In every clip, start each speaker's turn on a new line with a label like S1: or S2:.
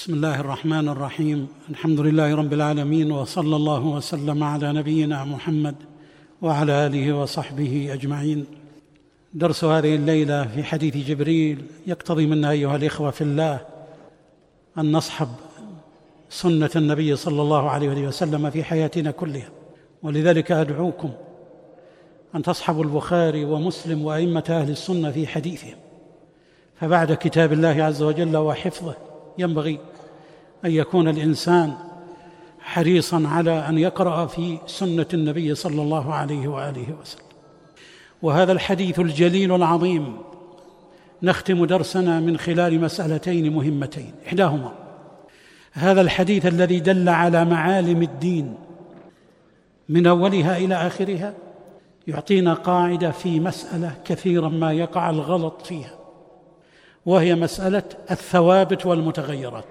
S1: بسم الله الرحمن الرحيم الحمد لله رب العالمين وصلى الله وسلم على نبينا محمد وعلى اله وصحبه اجمعين درس هذه الليلة في حديث جبريل يقتضي منا ايها الاخوه في الله ان نصحب سنه النبي صلى الله عليه وسلم في حياتنا كلها ولذلك ادعوكم ان تصحبوا البخاري ومسلم وائمه أهل السنة في حديثهم فبعد كتاب الله عز وجل وحفظه ينبغي أن يكون الإنسان حريصا على أن يقرأ في سنة النبي صلى الله عليه وآله وسلم. وهذا الحديث الجليل العظيم نختم درسنا من خلال مسألتين مهمتين. إحداهما هذا الحديث الذي دل على معالم الدين من أولها إلى آخرها يعطينا قاعدة في مسألة كثيرا ما يقع الغلط فيها وهي مسألة الثوابت والمتغيرات.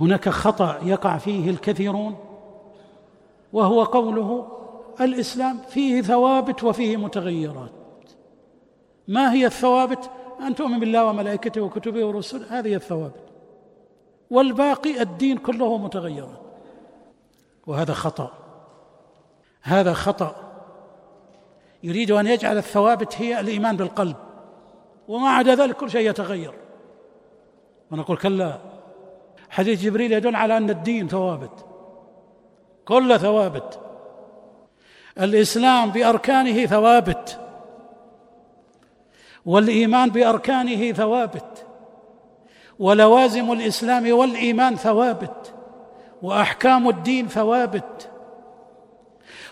S1: هناك خطأ يقع فيه الكثيرون وهو قوله الإسلام فيه ثوابت وفيه متغيرات. ما هي الثوابت؟ أن تؤمن بالله وملائكته وكتبه ورسله هذه الثوابت. والباقي الدين كله متغيرات. وهذا خطأ. هذا خطأ. يريد أن يجعل الثوابت هي الإيمان بالقلب وما عدا ذلك كل شيء يتغير. ونقول كلا حديث جبريل يدل على أن الدين ثوابت. كل ثوابت. الإسلام بأركانه ثوابت. والإيمان بأركانه ثوابت. ولوازم الإسلام والإيمان ثوابت. وأحكام الدين ثوابت.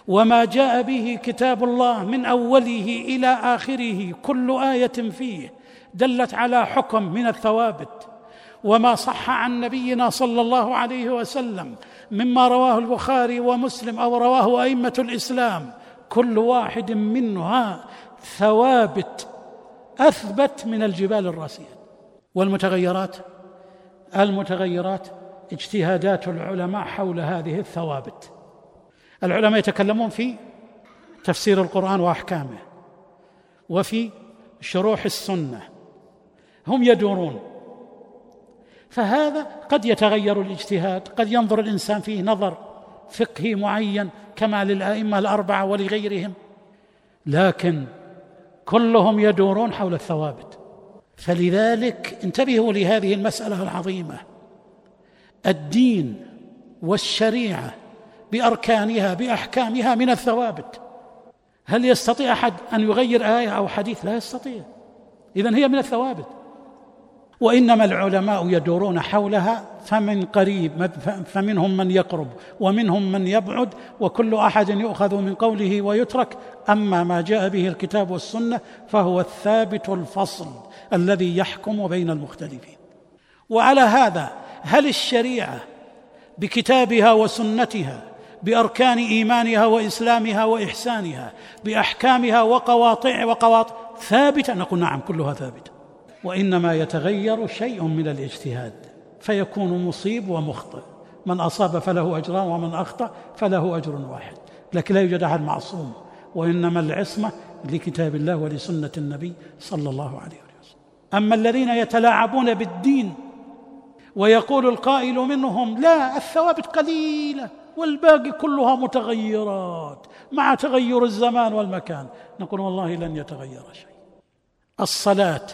S1: وما جاء به كتاب الله من أوله إلى آخره كل آية فيه دلت على حكم من الثوابت. وما صح عن نبينا صلى الله عليه وسلم مما رواه البخاري ومسلم أو رواه أئمة الإسلام. كل واحد منها ثوابت أثبت من الجبال الراسية. والمتغيرات؟ المتغيرات اجتهادات العلماء حول هذه الثوابت. العلماء يتكلمون في تفسير القرآن وأحكامه وفي شروح السنة. هم يدورون فهذا قد يتغير الاجتهاد قد ينظر الإنسان فيه نظر فقهي معين كما للأئمة الأربعة ولغيرهم. لكن كلهم يدورون حول الثوابت. فلذلك انتبهوا لهذه المسألة العظيمة. الدين والشريعة بأركانها بأحكامها من الثوابت. هل يستطيع أحد أن يغير آية أو حديث؟ لا يستطيع. اذا هي من الثوابت. وإنما العلماء يدورون حولها فمن قريب فمنهم من يقرب ومنهم من يبعد وكل أحد يؤخذ من قوله ويترك. أما ما جاء به الكتاب والسنة فهو الثابت الفصل الذي يحكم بين المختلفين. وعلى هذا هل الشريعة بكتابها وسنتها بأركان إيمانها وإسلامها وإحسانها بأحكامها وقواطع وقواطع ثابتة؟ نقول نعم كلها ثابتة. وإنما يتغير شيء من الاجتهاد فيكون مصيب ومخطئ. من أصاب فله أجران ومن أخطأ فله أجر واحد. لكن لا يوجد أحد معصوم وإنما العصمة لكتاب الله ولسنة النبي صلى الله عليه وسلم. أما الذين يتلاعبون بالدين ويقول القائل منهم لا الثوابت قليله والباقي كلها متغيرات مع تغير الزمان والمكان. نقول والله لن يتغير شيء. الصلاة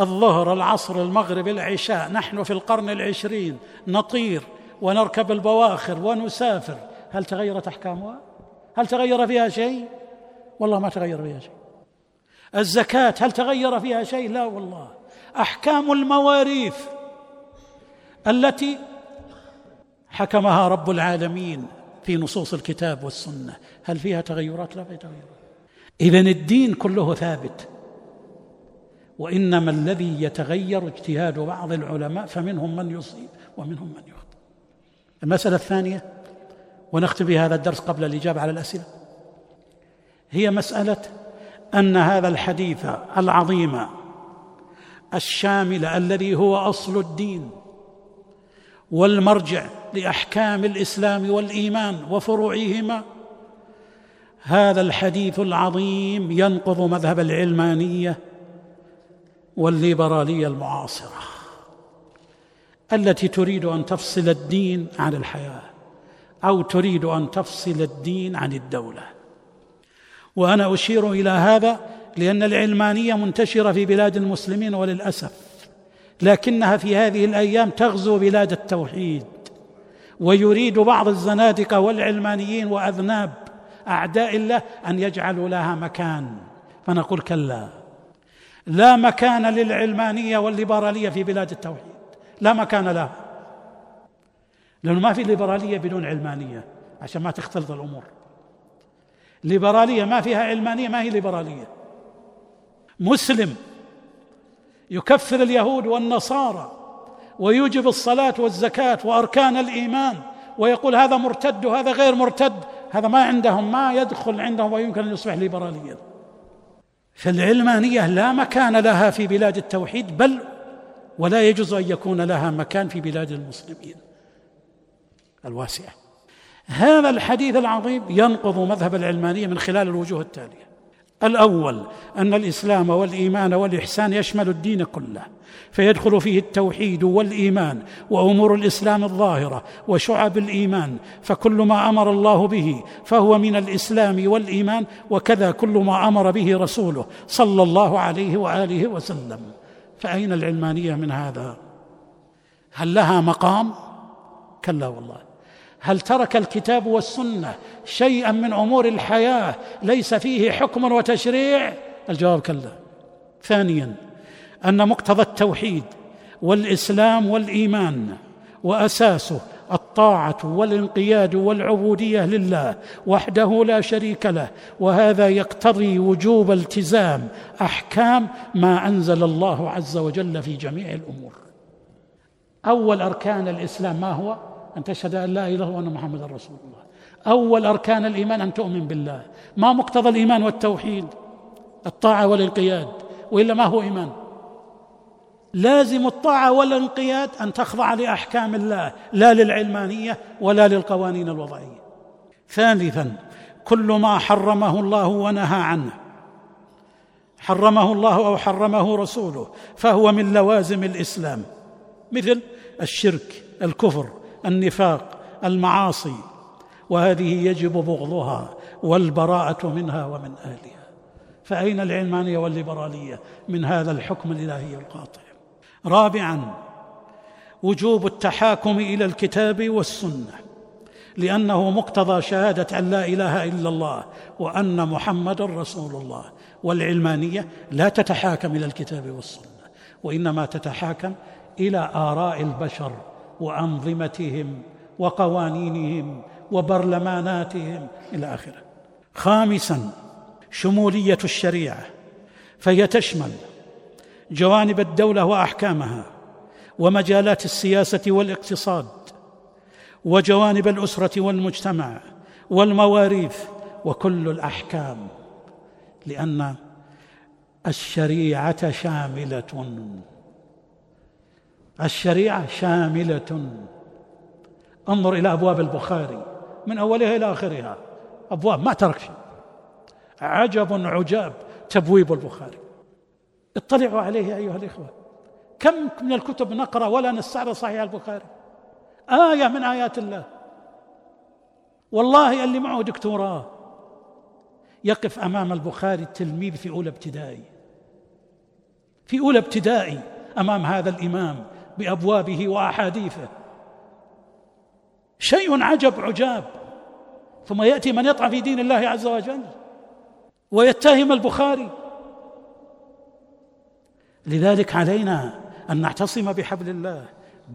S1: الظهر العصر المغرب العشاء نحن في القرن العشرين نطير ونركب البواخر ونسافر. هل تغيرت أحكامها؟ هل تغير فيها شيء؟ والله ما تغير فيها شيء. الزكاة هل تغير فيها شيء؟ لا والله. أحكام المواريث التي حكمها رب العالمين في نصوص الكتاب والسنة هل فيها تغيرات؟ لا فيها تغيرات. اذا الدين كله ثابت. وإنما الذي يتغير اجتهاد بعض العلماء فمنهم من يصيب ومنهم من يخطئ. المسألة الثانية ونختم بهذا الدرس قبل الإجابة على الأسئلة هي مسألة أن هذا الحديث العظيم الشامل الذي هو أصل الدين والمرجع لأحكام الإسلام والإيمان وفروعهما هذا الحديث العظيم ينقض مذهب العلمانية والليبرالية المعاصرة التي تريد أن تفصل الدين عن الحياة أو تريد أن تفصل الدين عن الدولة. وأنا أشير إلى هذا لأن العلمانية منتشرة في بلاد المسلمين وللأسف لكنها في هذه الأيام تغزو بلاد التوحيد ويريد بعض الزنادقة والعلمانيين وأذناب أعداء الله أن يجعلوا لها مكان. فنقول كلا. لا مكان للعلمانية والليبرالية في بلاد التوحيد. لا مكان لها. لأنه ما في ليبرالية بدون علمانية عشان ما تختلط الأمور. ليبرالية ما فيها علمانية ما هي ليبرالية. مسلم يكفر اليهود والنصارى ويوجب الصلاة والزكاة وأركان الإيمان ويقول هذا مرتد وهذا غير مرتد. هذا ما عندهم ما يدخل عندهم ويمكن أن يصبح ليبراليا فالعلمانيه لا مكان لها في بلاد التوحيد بل ولا يجوز أن يكون لها مكان في بلاد المسلمين. الواسعة. هذا الحديث العظيم ينقض مذهب العلمانية من خلال الوجوه التالية. الأول أن الإسلام والإيمان والإحسان يشمل الدين كله. فيدخل فيه التوحيد والإيمان وأمور الإسلام الظاهرة وشعب الإيمان فكل ما أمر الله به فهو من الإسلام والإيمان وكذا كل ما أمر به رسوله صلى الله عليه وآله وسلم. فأين العلمانية من هذا؟ هل لها مقام؟ كلا والله. هل ترك الكتاب والسنة شيئا من أمور الحياة ليس فيه حكم وتشريع؟ الجواب كلا. ثانيا أن مقتضى التوحيد والإسلام والإيمان واساسه الطاعة والانقياد والعبودية لله وحده لا شريك له وهذا يقتضي وجوب التزام أحكام ما أنزل الله عز وجل في جميع الأمور. أول أركان الإسلام ما هو؟ أن تشهد أن لا إله إلا الله وأن محمدا رسول الله. أول أركان الإيمان أن تؤمن بالله. ما مقتضى الإيمان والتوحيد؟ الطاعة والانقياد. وإلا ما هو إيمان؟ لازم الطاعة والانقياد أن تخضع لأحكام الله لا للعلمانية ولا للقوانين الوضعية. ثالثا كل ما حرمه الله ونهى عنه. حرمه الله أو حرمه رسوله فهو من لوازم الإسلام. مثل الشرك الكفر النفاق المعاصي. وهذه يجب بغضها والبراءة منها ومن أهلها. فأين العلمانية والليبرالية من هذا الحكم الإلهي القاطع؟ رابعا وجوب التحاكم إلى الكتاب والسنة لأنه مقتضى شهادة أن لا إله إلا الله وأن محمدا رسول الله والعلمانية لا تتحاكم إلى الكتاب والسنة وإنما تتحاكم إلى آراء البشر وأنظمتهم وقوانينهم وبرلماناتهم إلى آخره. خامسا شمولية الشريعة فهي تشمل جوانب الدولة وأحكامها ومجالات السياسة والاقتصاد وجوانب الأسرة والمجتمع والمواريث وكل الأحكام لأن الشريعة شاملة. الشريعة شاملة. انظر إلى أبواب البخاري من أولها إلى آخرها. أبواب ما ترك شيء عجب عجاب تبويب البخاري. اطلعوا عليه أيها الإخوة. كم من الكتب نقرأ ولا نستعرض صحيح البخاري؟ آية من آيات الله. والله اللي معه دكتوراه. يقف أمام البخاري التلميذ في أولى ابتدائي. في أولى ابتدائي أمام هذا الإمام بأبوابه وأحاديثه. شيء عجب عجاب. ثم يأتي من يطعن في دين الله عز وجل. ويتهم البخاري. لذلك علينا أن نعتصم بحبل الله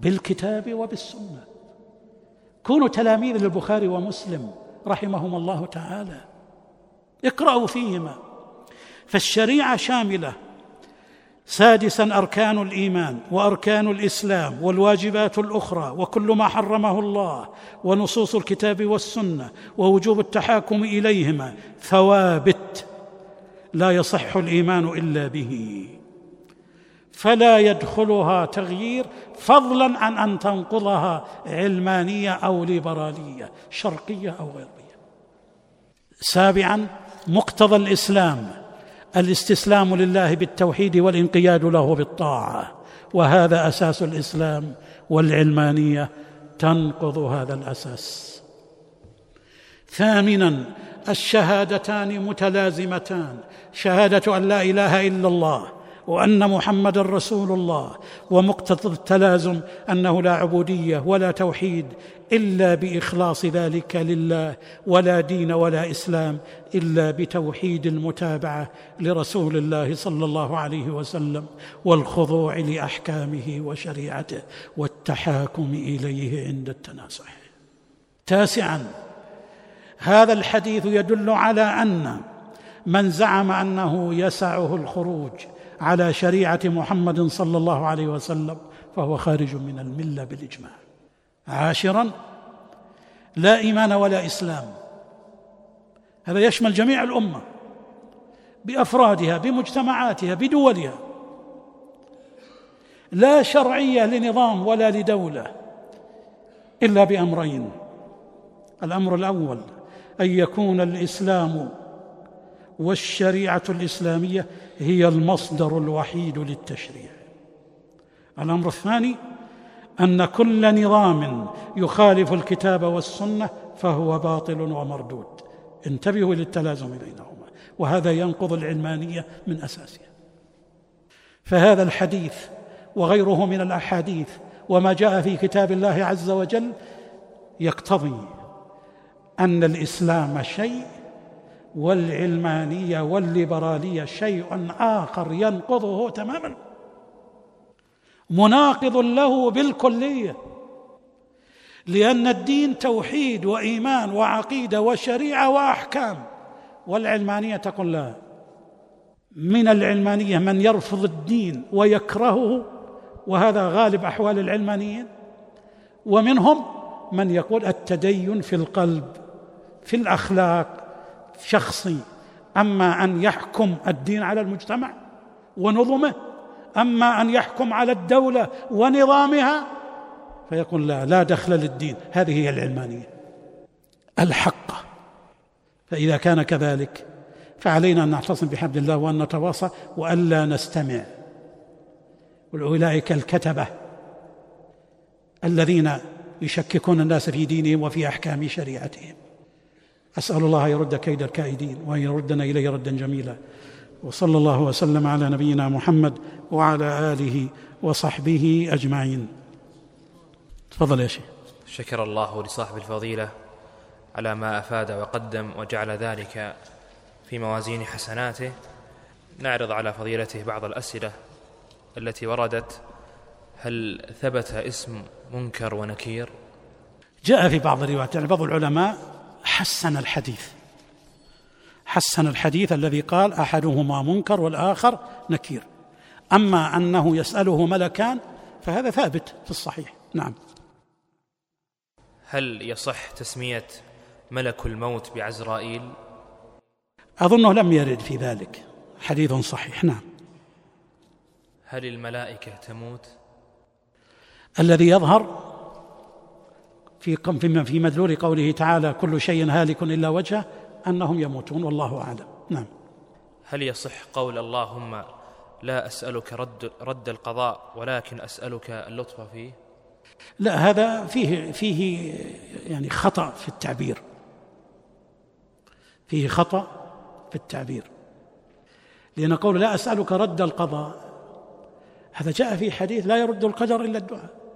S1: بالكتاب وبالسنة. كونوا تلاميذ للبخاري ومسلم رحمهم الله تعالى. اقرأوا فيهما. فالشريعة شاملة. سادسا أركان الإيمان وأركان الإسلام والواجبات الأخرى وكل ما حرمه الله ونصوص الكتاب والسنة ووجوب التحاكم إليهما ثوابت لا يصح الإيمان إلا به. فلا يدخلها تغيير فضلا عن أن تنقضها علمانية أو ليبرالية شرقية أو غربية. سابعا مقتضى الإسلام. الاستسلام لله بالتوحيد والانقياد له بالطاعة. وهذا أساس الإسلام والعلمانية تنقض هذا الأساس. ثامنا الشهادتان متلازمتان. شهادة أن لا إله إلا الله. وأن محمدا رسول الله ومقتضى التلازم أنه لا عبودية ولا توحيد إلا بإخلاص ذلك لله ولا دين ولا إسلام إلا بتوحيد المتابعة لرسول الله صلى الله عليه وسلم والخضوع لأحكامه وشريعته والتحاكم إليه عند التنازع. تاسعا هذا الحديث يدل على أن من زعم أنه يسعه الخروج على شريعة محمد صلى الله عليه وسلم فهو خارج من الملة بالإجماع. عاشرا لا إيمان ولا إسلام. هذا يشمل جميع الأمة. بأفرادها بمجتمعاتها بدولها. لا شرعية لنظام ولا لدولة إلا بأمرين. الأمر الأول أن يكون الإسلام والشريعة الإسلامية هي المصدر الوحيد للتشريع. الأمر الثاني أن كل نظام يخالف الكتاب والسنة فهو باطل ومردود. انتبهوا للتلازم بينهما وهذا ينقض العلمانية من أساسها. فهذا الحديث وغيره من الأحاديث وما جاء في كتاب الله عز وجل يقتضي أن الإسلام شيء والعلمانية والليبرالية شيء آخر ينقضه تماما. مناقض له بالكلية لأن الدين توحيد وإيمان وعقيدة وشريعة وأحكام. والعلمانية تقول لا من العلمانية من يرفض الدين ويكرهه وهذا غالب أحوال العلمانيين. ومنهم من يقول التدين في القلب في الأخلاق شخصي. أما أن يحكم الدين على المجتمع ونظمه أما أن يحكم على الدولة ونظامها فيقول لا لا دخل للدين. هذه هي العلمانية. الحق. فإذا كان كذلك فعلينا أن نعتصم بحبل الله وأن نتواصى وألا نستمع. أولئك الكتبة الذين يشككون الناس في دينهم وفي أحكام شريعتهم. أسأل الله أن يرد كيد الكائدين وأن يردنا إليه ردا جميلا. وصلى الله وسلم على نبينا محمد وعلى آله وصحبه أجمعين. تفضل يا شيخ.
S2: شكر الله لصاحب الفضيلة على ما أفاد وقدم وجعل ذلك في موازين حسناته. نعرض على فضيلته بعض الأسئلة التي وردت. هل ثبت اسم منكر ونكير؟
S1: جاء في بعض الروايات يعني بعض العلماء حسن الحديث. حسن الحديث الذي قال أحدهما منكر والآخر نكير. أما أنه يسأله ملكان فهذا ثابت في الصحيح. نعم.
S2: هل يصح تسمية ملك الموت بعزرائيل؟
S1: أظنه لم يرد في ذلك. حديث صحيح. نعم.
S2: هل الملائكة تموت؟
S1: الذي يظهر في في مدلول قوله تعالى كل شيء هالك إلا وجهه أنهم يموتون والله أعلم. نعم.
S2: هل يصح قول اللهم لا أسألك رد رد القضاء ولكن أسألك اللطف فيه؟
S1: لا هذا فيه فيه يعني خطأ في التعبير. فيه خطأ في التعبير. لأن قول لا أسألك رد القضاء هذا جاء في حديث لا يرد القدر إلا الدعاء.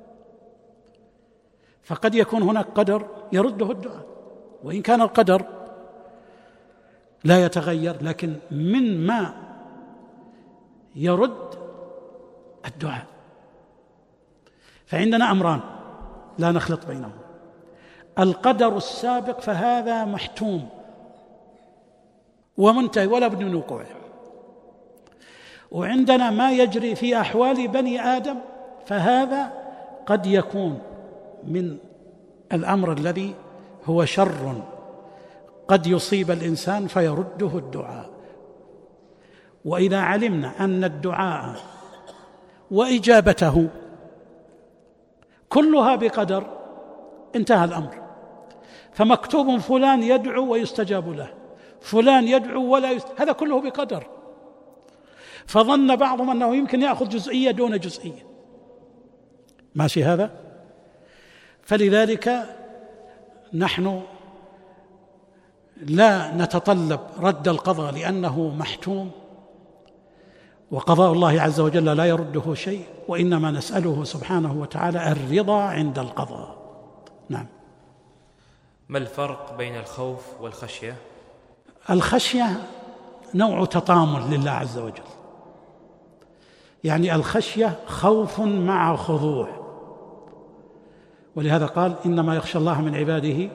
S1: فقد يكون هناك قدر يرده الدعاء. وإن كان القدر لا يتغير لكن من ما يرد الدعاء. فعندنا أمران لا نخلط بينهم. القدر السابق فهذا محتوم ومنتهي ولا بد من وقوعه. وعندنا ما يجري في أحوال بني آدم فهذا قد يكون من الأمر الذي هو شر قد يصيب الإنسان فيرده الدعاء. وإذا علمنا أن الدعاء وإجابته كلها بقدر انتهى الأمر. فمكتوب فلان يدعو ويستجاب له فلان يدعو ولا يست... هذا كله بقدر. فظن بعضهم أنه يمكن يأخذ جزئية دون جزئية. ماشي هذا؟ فلذلك نحن لا نتطلب رد القضاء لأنه محتوم وقضاء الله عز وجل لا يرده شيء وإنما نسأله سبحانه وتعالى الرضا عند القضاء. نعم.
S2: ما الفرق بين الخوف والخشية؟
S1: الخشية نوع تطامن لله عز وجل. يعني الخشية خوف مع خضوع. ولهذا قال إنما يخشى الله من عباده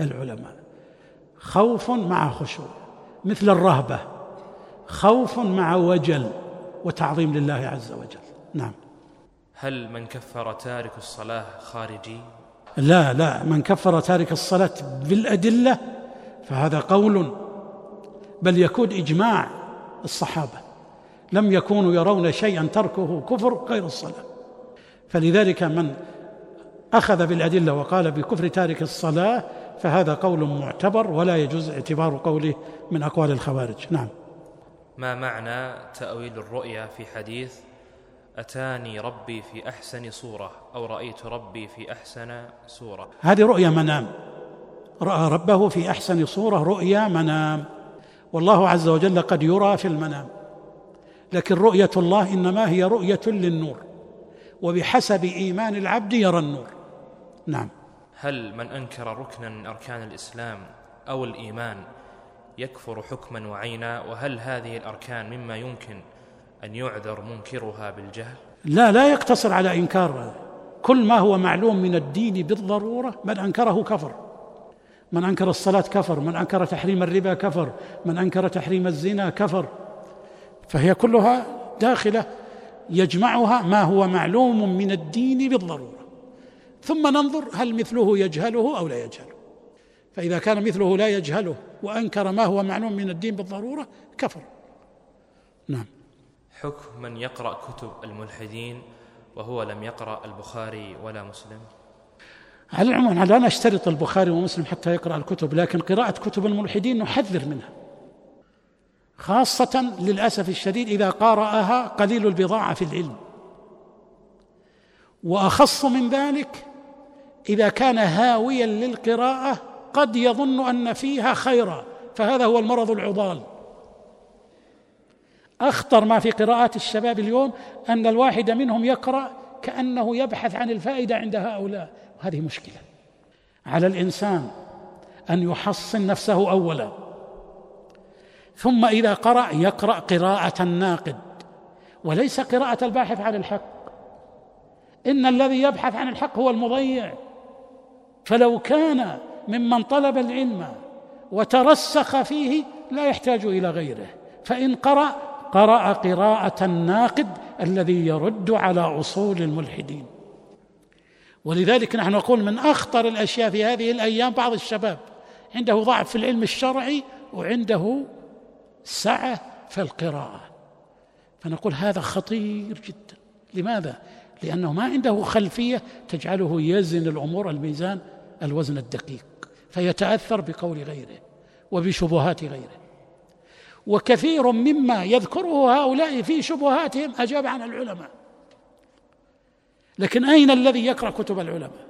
S1: العلماء. خوف مع خشوع مثل الرهبة. خوف مع وجل وتعظيم لله عز وجل. نعم.
S2: هل من كفر تارك الصلاة خارجي؟
S1: لا لا. من كفر تارك الصلاة بالأدلة فهذا قول بل يكون إجماع الصحابة. لم يكونوا يرون شيئا تركه كفر غير الصلاة. فلذلك من أخذ بالأدلة وقال بكفر تارك الصلاة فهذا قول معتبر ولا يجوز اعتبار قوله من أقوال الخوارج. نعم.
S2: ما معنى تأويل الرؤيا في حديث أتاني ربي في أحسن صورة أو رأيت ربي في أحسن صورة؟
S1: هذه رؤيا منام. رأى ربه في أحسن صورة رؤيا منام. والله عز وجل قد يرى في المنام. لكن رؤية الله إنما هي رؤية للنور. وبحسب إيمان العبد يرى النور. نعم.
S2: هل من أنكر ركنا من أركان الإسلام أو الإيمان يكفر حكما وعينا؟ وهل هذه الأركان مما يمكن أن يعذر منكرها بالجهل؟
S1: لا لا يقتصر على إنكار كل ما هو معلوم من الدين بالضرورة من أنكره كفر. من أنكر الصلاة كفر من أنكر تحريم الربا كفر من أنكر تحريم الزنا كفر. فهي كلها داخلة يجمعها ما هو معلوم من الدين بالضرورة. ثم ننظر هل مثله يجهله أو لا يجهله. فإذا كان مثله لا يجهله وأنكر ما هو معلوم من الدين بالضرورة كفر. نعم.
S2: حكم من يقرأ كتب الملحدين وهو لم يقرأ البخاري ولا مسلم؟
S1: على العموم لا نشترط البخاري ومسلم حتى يقرأ الكتب لكن قراءة كتب الملحدين نحذر منها. خاصة للأسف الشديد إذا قارأها قليل البضاعة في العلم. وأخص من ذلك إذا كان هاويا للقراءة قد يظن أن فيها خيرا فهذا هو المرض العضال. أخطر ما في قراءات الشباب اليوم أن الواحد منهم يقرأ كأنه يبحث عن الفائدة عند هؤلاء. وهذه مشكلة. على الإنسان أن يحصن نفسه اولا. ثم إذا قرأ يقرأ قراءة الناقد. وليس قراءة الباحث عن الحق. إن الذي يبحث عن الحق هو المضيع. فلو كان ممن طلب العلم وترسخ فيه لا يحتاج إلى غيره. فإن قرأ قرأ قراءة الناقد الذي يرد على أصول الملحدين. ولذلك نحن نقول من أخطر الأشياء في هذه الأيام بعض الشباب. عنده ضعف في العلم الشرعي وعنده سعة في القراءة. فنقول هذا خطير جدا. لماذا؟ لأنه ما عنده خلفية تجعله يزن الأمور الميزان الوزن الدقيق فيتأثر بقول غيره وبشبهات غيره. وكثير مما يذكره هؤلاء في شبهاتهم أجاب عن العلماء. لكن أين الذي يقرأ كتب العلماء؟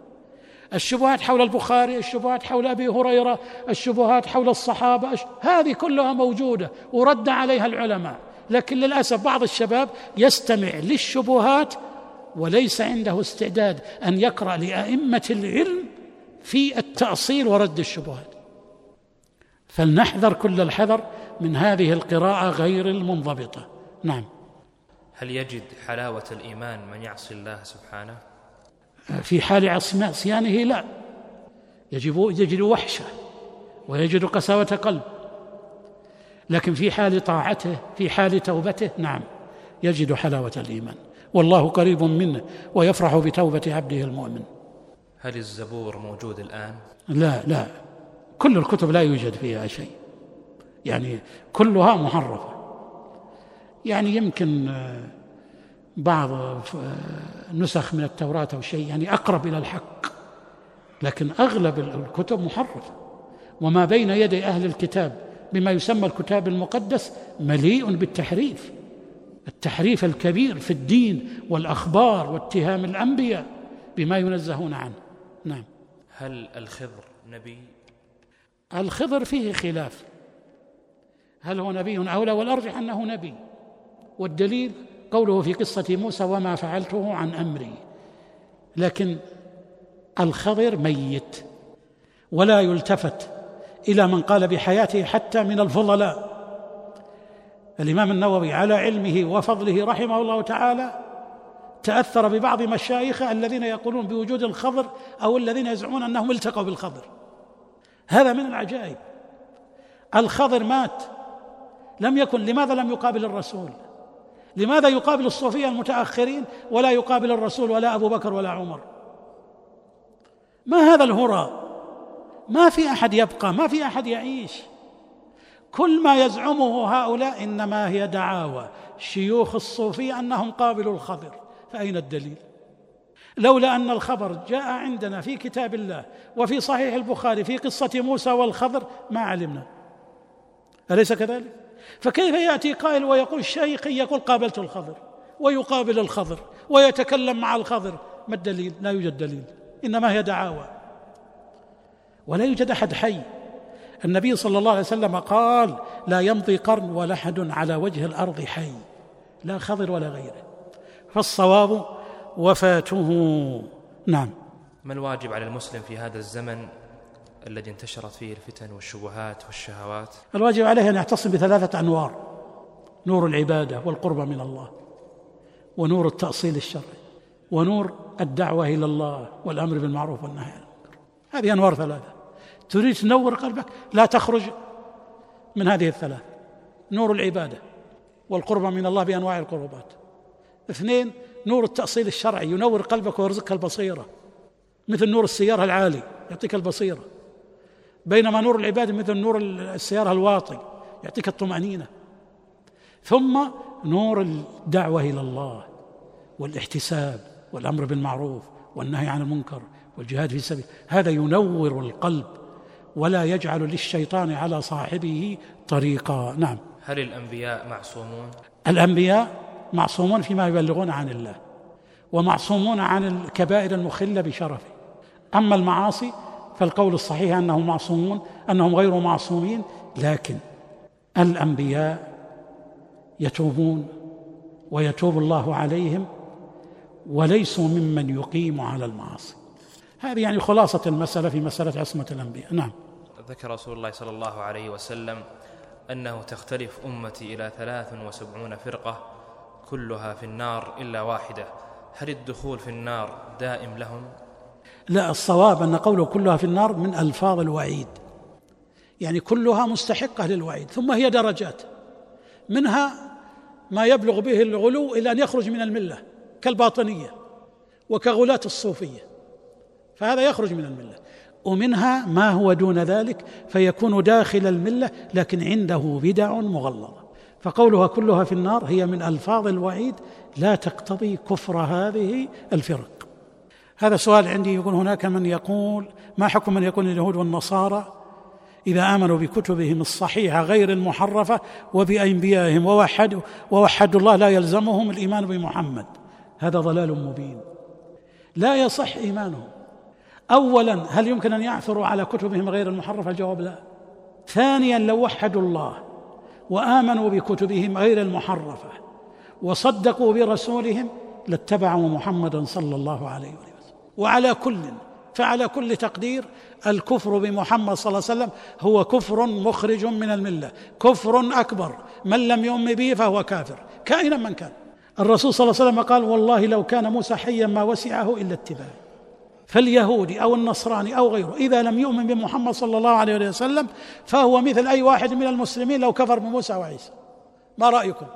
S1: الشبهات حول البخاري الشبهات حول أبي هريرة الشبهات حول الصحابة هذه كلها موجودة ورد عليها العلماء. لكن للأسف بعض الشباب يستمع للشبهات وليس عنده استعداد أن يقرأ لأئمة العلم في التأصيل ورد الشبهات. فلنحذر كل الحذر من هذه القراءة غير المنضبطة. نعم.
S2: هل يجد حلاوة الإيمان من يعصي الله سبحانه؟
S1: في حال عصيانه لا. يجب يجد وحشه ويجد قساوة قلب. لكن في حال طاعته في حال توبته نعم يجد حلاوة الإيمان. والله قريب منه ويفرح بتوبة عبده المؤمن.
S2: هل الزبور موجود الآن؟
S1: لا لا. كل الكتب لا يوجد فيها شيء. يعني كلها محرفة. يعني يمكن آه، بعض آه، نسخ من التوراة أو شيء يعني أقرب إلى الحق. لكن أغلب الكتب محرفة. وما بين يدي أهل الكتاب بما يسمى الكتاب المقدس مليء بالتحريف. التحريف الكبير في الدين والأخبار واتهام الأنبياء بما ينزهون عنه. نعم.
S2: هل الخضر نبي؟
S1: الخضر فيه خلاف. هل هو نبي أو لا؟ والأرجح أنه نبي. والدليل قوله في قصة موسى وما فعلته عن أمري. لكن الخضر ميت ولا يلتفت إلى من قال بحياته حتى من الفضلاء. الإمام النووي على علمه وفضله رحمه الله تعالى تأثر ببعض مشايخه الذين يقولون بوجود الخضر أو الذين يزعمون أنهم التقوا بالخضر. هذا من العجائب. الخضر مات. لم يكن لماذا لم يقابل الرسول؟ لماذا يقابل الصوفية المتأخرين ولا يقابل الرسول ولا أبو بكر ولا عمر؟ ما هذا الهرى ما في أحد يبقى ما في أحد يعيش. كل ما يزعمه هؤلاء إنما هي دعاوى. شيوخ الصوفية أنهم قابلوا الخضر. فأين الدليل؟ لولا أن الخبر جاء عندنا في كتاب الله وفي صحيح البخاري في قصة موسى والخضر ما علمنا. أليس كذلك؟ فكيف يأتي قائل ويقول شيخي يقول قابلت الخضر ويقابل الخضر ويتكلم مع الخضر؟ ما الدليل؟ لا يوجد دليل إنما هي دعاوى. ولا يوجد أحد حي. النبي صلى الله عليه وسلم قال لا يمضي قرن ولا أحد على وجه الأرض حي لا خضر ولا غيره. فالصواب وفاته. نعم.
S2: ما الواجب على المسلم في هذا الزمن الذي انتشرت فيه الفتن والشبهات والشهوات؟
S1: الواجب عليه أن يعتصم بثلاثة أنوار نور العبادة والقرب من الله ونور التأصيل الشرعي ونور الدعوة إلى الله والأمر بالمعروف والنهي عن المنكر. هذه أنوار ثلاثة. تريد تنور قلبك؟ لا تخرج من هذه الثلاث نور العبادة والقرب من الله بأنواع القربات. اثنين نور التأصيل الشرعي ينور قلبك ويرزقك البصيرة. مثل نور السيارة العالي يعطيك البصيرة. بينما نور العبادة مثل نور السيارة الواطي يعطيك الطمأنينة. ثم نور الدعوة إلى الله والاحتساب والأمر بالمعروف والنهي عن المنكر والجهاد في سبيل. هذا ينور القلب ولا يجعل للشيطان على صاحبه طريقا. نعم.
S2: هل الأنبياء معصومون؟
S1: الأنبياء معصومون فيما يبلغون عن الله ومعصومون عن الكبائر المخلة بشرفه. أما المعاصي فالقول الصحيح أنهم معصومون أنهم غير معصومين لكن الأنبياء يتوبون ويتوب الله عليهم وليسوا ممن يقيم على المعاصي. هذه يعني خلاصة المسألة في مسألة عصمة الأنبياء. نعم.
S2: ذكر رسول الله صلى الله عليه وسلم أنه تختلف أمتي إلى ثلاث وسبعون فرقة كلها في النار إلا واحدة. هل الدخول في النار دائم لهم؟
S1: لا الصواب أن قوله كلها في النار من ألفاظ الوعيد. يعني كلها مستحقة للوعيد ثم هي درجات. منها ما يبلغ به الغلو إلى أن يخرج من الملة كالباطنية وكغلاة الصوفية. فهذا يخرج من الملة. ومنها ما هو دون ذلك فيكون داخل الملة لكن عنده بدع مغلظة. فقولها كلها في النار هي من ألفاظ الوعيد لا تقتضي كفر هذه الفرق. هذا سؤال عندي يقول هناك من يقول ما حكم من يقول اليهود والنصارى؟ إذا آمنوا بكتبهم الصحيحة غير المحرفة وبأنبيائهم ووحدوا ووحدوا الله لا يلزمهم الإيمان بمحمد. هذا ضلال مبين. لا يصح إيمانهم. أولا هل يمكن أن يعثروا على كتبهم غير المحرفة؟ الجواب لا. ثانيا لو وحدوا الله وآمنوا بكتبهم غير المحرفة وصدقوا برسولهم لاتبعوا محمدا صلى الله عليه وسلم. وعلى كل فعلى كل تقدير الكفر بمحمد صلى الله عليه وسلم هو كفر مخرج من الملة كفر أكبر. من لم يؤمن به فهو كافر كائنا من كان. الرسول صلى الله عليه وسلم قال والله لو كان موسى حيا ما وسعه إلا اتباعي فاليهودي أو النصراني أو غيره إذا لم يؤمن بمحمد صلى الله عليه وسلم فهو مثل أي واحد من المسلمين لو كفر بموسى وعيسى. ما رأيكم؟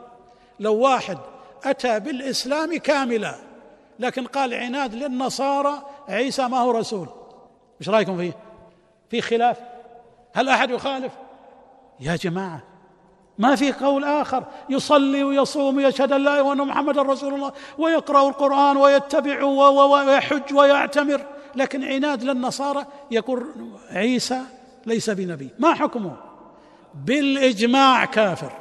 S1: لو واحد أتى بالإسلام كاملا لكن قال عناد للنصارى عيسى ما هو رسول. إيش رأيكم فيه؟ في خلاف؟ هل أحد يخالف؟ يا جماعة ما في قول آخر. يصلي ويصوم ويشهد أن لا إله وأن محمد رسول الله ويقرأ القرآن ويتبع ويحج ويعتمر. لكن عناد للنصارى يقول عيسى ليس بنبي. ما حكمه؟ بالإجماع كافر.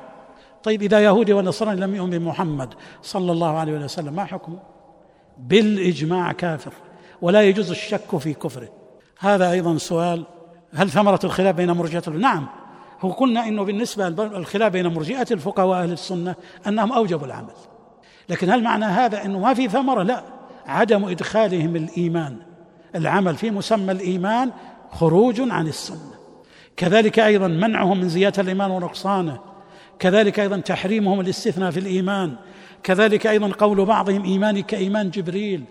S1: طيب إذا يهودي ونصراني لم يؤمن بمحمد صلى الله عليه وسلم ما حكمه؟ بالإجماع كافر. ولا يجوز الشك في كفره. هذا أيضا سؤال هل ثمرة الخلاف بين مرجئة نعم. هو قلنا إنه بالنسبة الخلاف بين مرجئة الفقهاء وأهل السنة أنهم أوجبوا العمل. لكن هل معنى هذا إنه ما في ثمرة؟ لا. عدم إدخالهم الإيمان. العمل في مسمى الإيمان خروج عن السنة. كذلك أيضا منعهم من زيادة الإيمان ونقصانه. كذلك أيضا تحريمهم الاستثناء في الإيمان. كذلك أيضا قول بعضهم إيماني كإيمان جبريل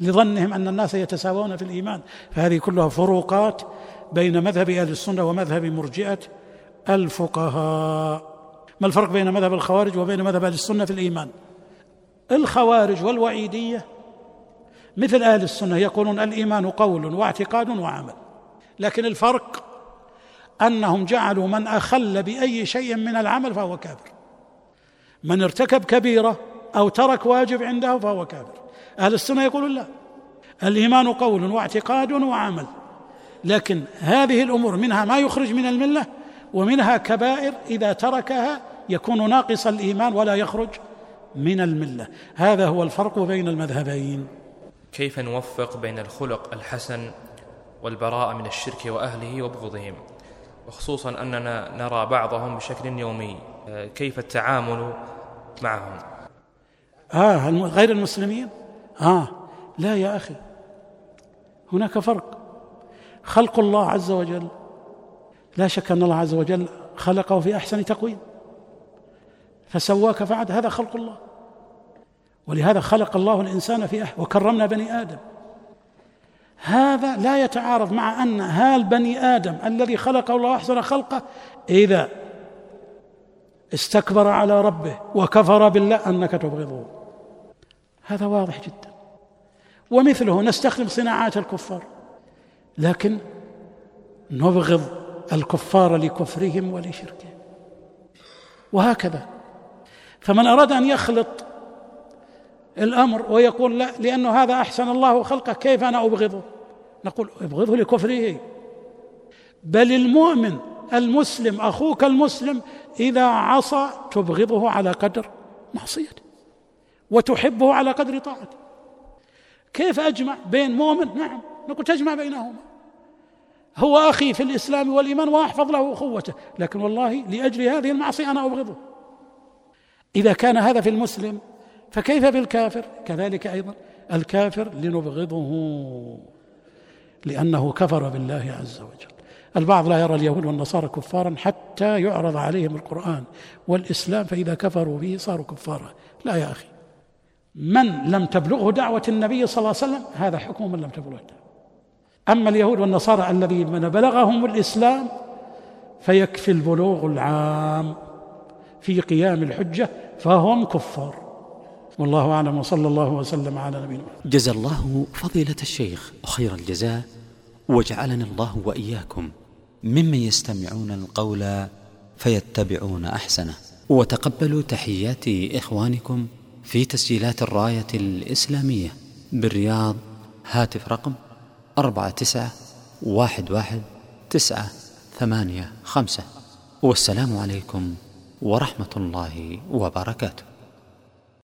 S1: لظنهم أن الناس يتساوون في الإيمان. فهذه كلها فروقات بين مذهب أهل السنة ومذهب مرجئة الفقهاء. ما الفرق بين مذهب الخوارج وبين مذهب أهل السنة في الإيمان؟ الخوارج والوعيدية مثل أهل السنة يقولون الإيمان قول واعتقاد وعمل لكن الفرق أنهم جعلوا من أخل بأي شيء من العمل فهو كافر. من ارتكب كبيرة أو ترك واجب عنده فهو كافر. أهل السنة يقولون لا. الإيمان قول واعتقاد وعمل لكن هذه الأمور منها ما يخرج من الملة ومنها كبائر إذا تركها يكون ناقص الإيمان ولا يخرج من الملة. هذا هو الفرق بين المذهبين.
S2: كيف نوفق بين الخلق الحسن والبراءة من الشرك وأهله وبغضهم؟ وخصوصا أننا نرى بعضهم بشكل يومي. كيف التعامل معهم؟
S1: آه غير المسلمين؟ آه لا يا أخي. هناك فرق. خلق الله عز وجل لا شك أن الله عز وجل خلقه في أحسن تقويم. فسواك فعد. هذا خلق الله. ولهذا خلق الله الإنسان في أحسن وكرمنا بني آدم. هذا لا يتعارض مع أن هال بني آدم الذي خلقه الله أحسن خلقه إذا استكبر على ربه وكفر بالله أنك تبغضه. هذا واضح جدا. ومثله نستخدم صناعات الكفار. لكن نبغض الكفار لكفرهم ولشركهم. وهكذا. فمن أراد أن يخلط الأمر ويقول لا لأنه هذا أحسن الله خلقه كيف أنا أبغضه؟ نقول ابغضه لكفره. بل المؤمن المسلم أخوك المسلم إذا عصى تبغضه على قدر معصيته وتحبه على قدر طاعته. كيف أجمع بين مؤمن؟ نعم نقول تجمع بينهما. هو أخي في الإسلام والإيمان وأحفظ له اخوته لكن والله لأجل هذه المعصية أنا أبغضه. إذا كان هذا في المسلم فكيف بالكافر كذلك أيضا الكافر لنبغضه لأنه كفر بالله عز وجل. البعض لا يرى اليهود والنصارى كفارا حتى يعرض عليهم القرآن والإسلام فإذا كفروا به صاروا كفارا. لا يا أخي من لم تبلغه دعوة النبي صلى الله عليه وسلم؟ هذا حكم من لم تبلغه. أما اليهود والنصارى الذين بلغهم الإسلام فيكفي البلوغ العام في قيام الحجة فهم كفار. والله أعلم وصلى الله وسلم على نبينا
S3: جزا الله فضيلة الشيخ خير الجزاء وجعلنا الله وإياكم ممن يستمعون القول فيتبعون أحسنه. وتقبلوا تحيات إخوانكم في تسجيلات الراية الإسلامية بالرياض. هاتف رقم أربعة تسعة واحد واحد تسعة ثمانية خمسة والسلام عليكم ورحمة الله وبركاته.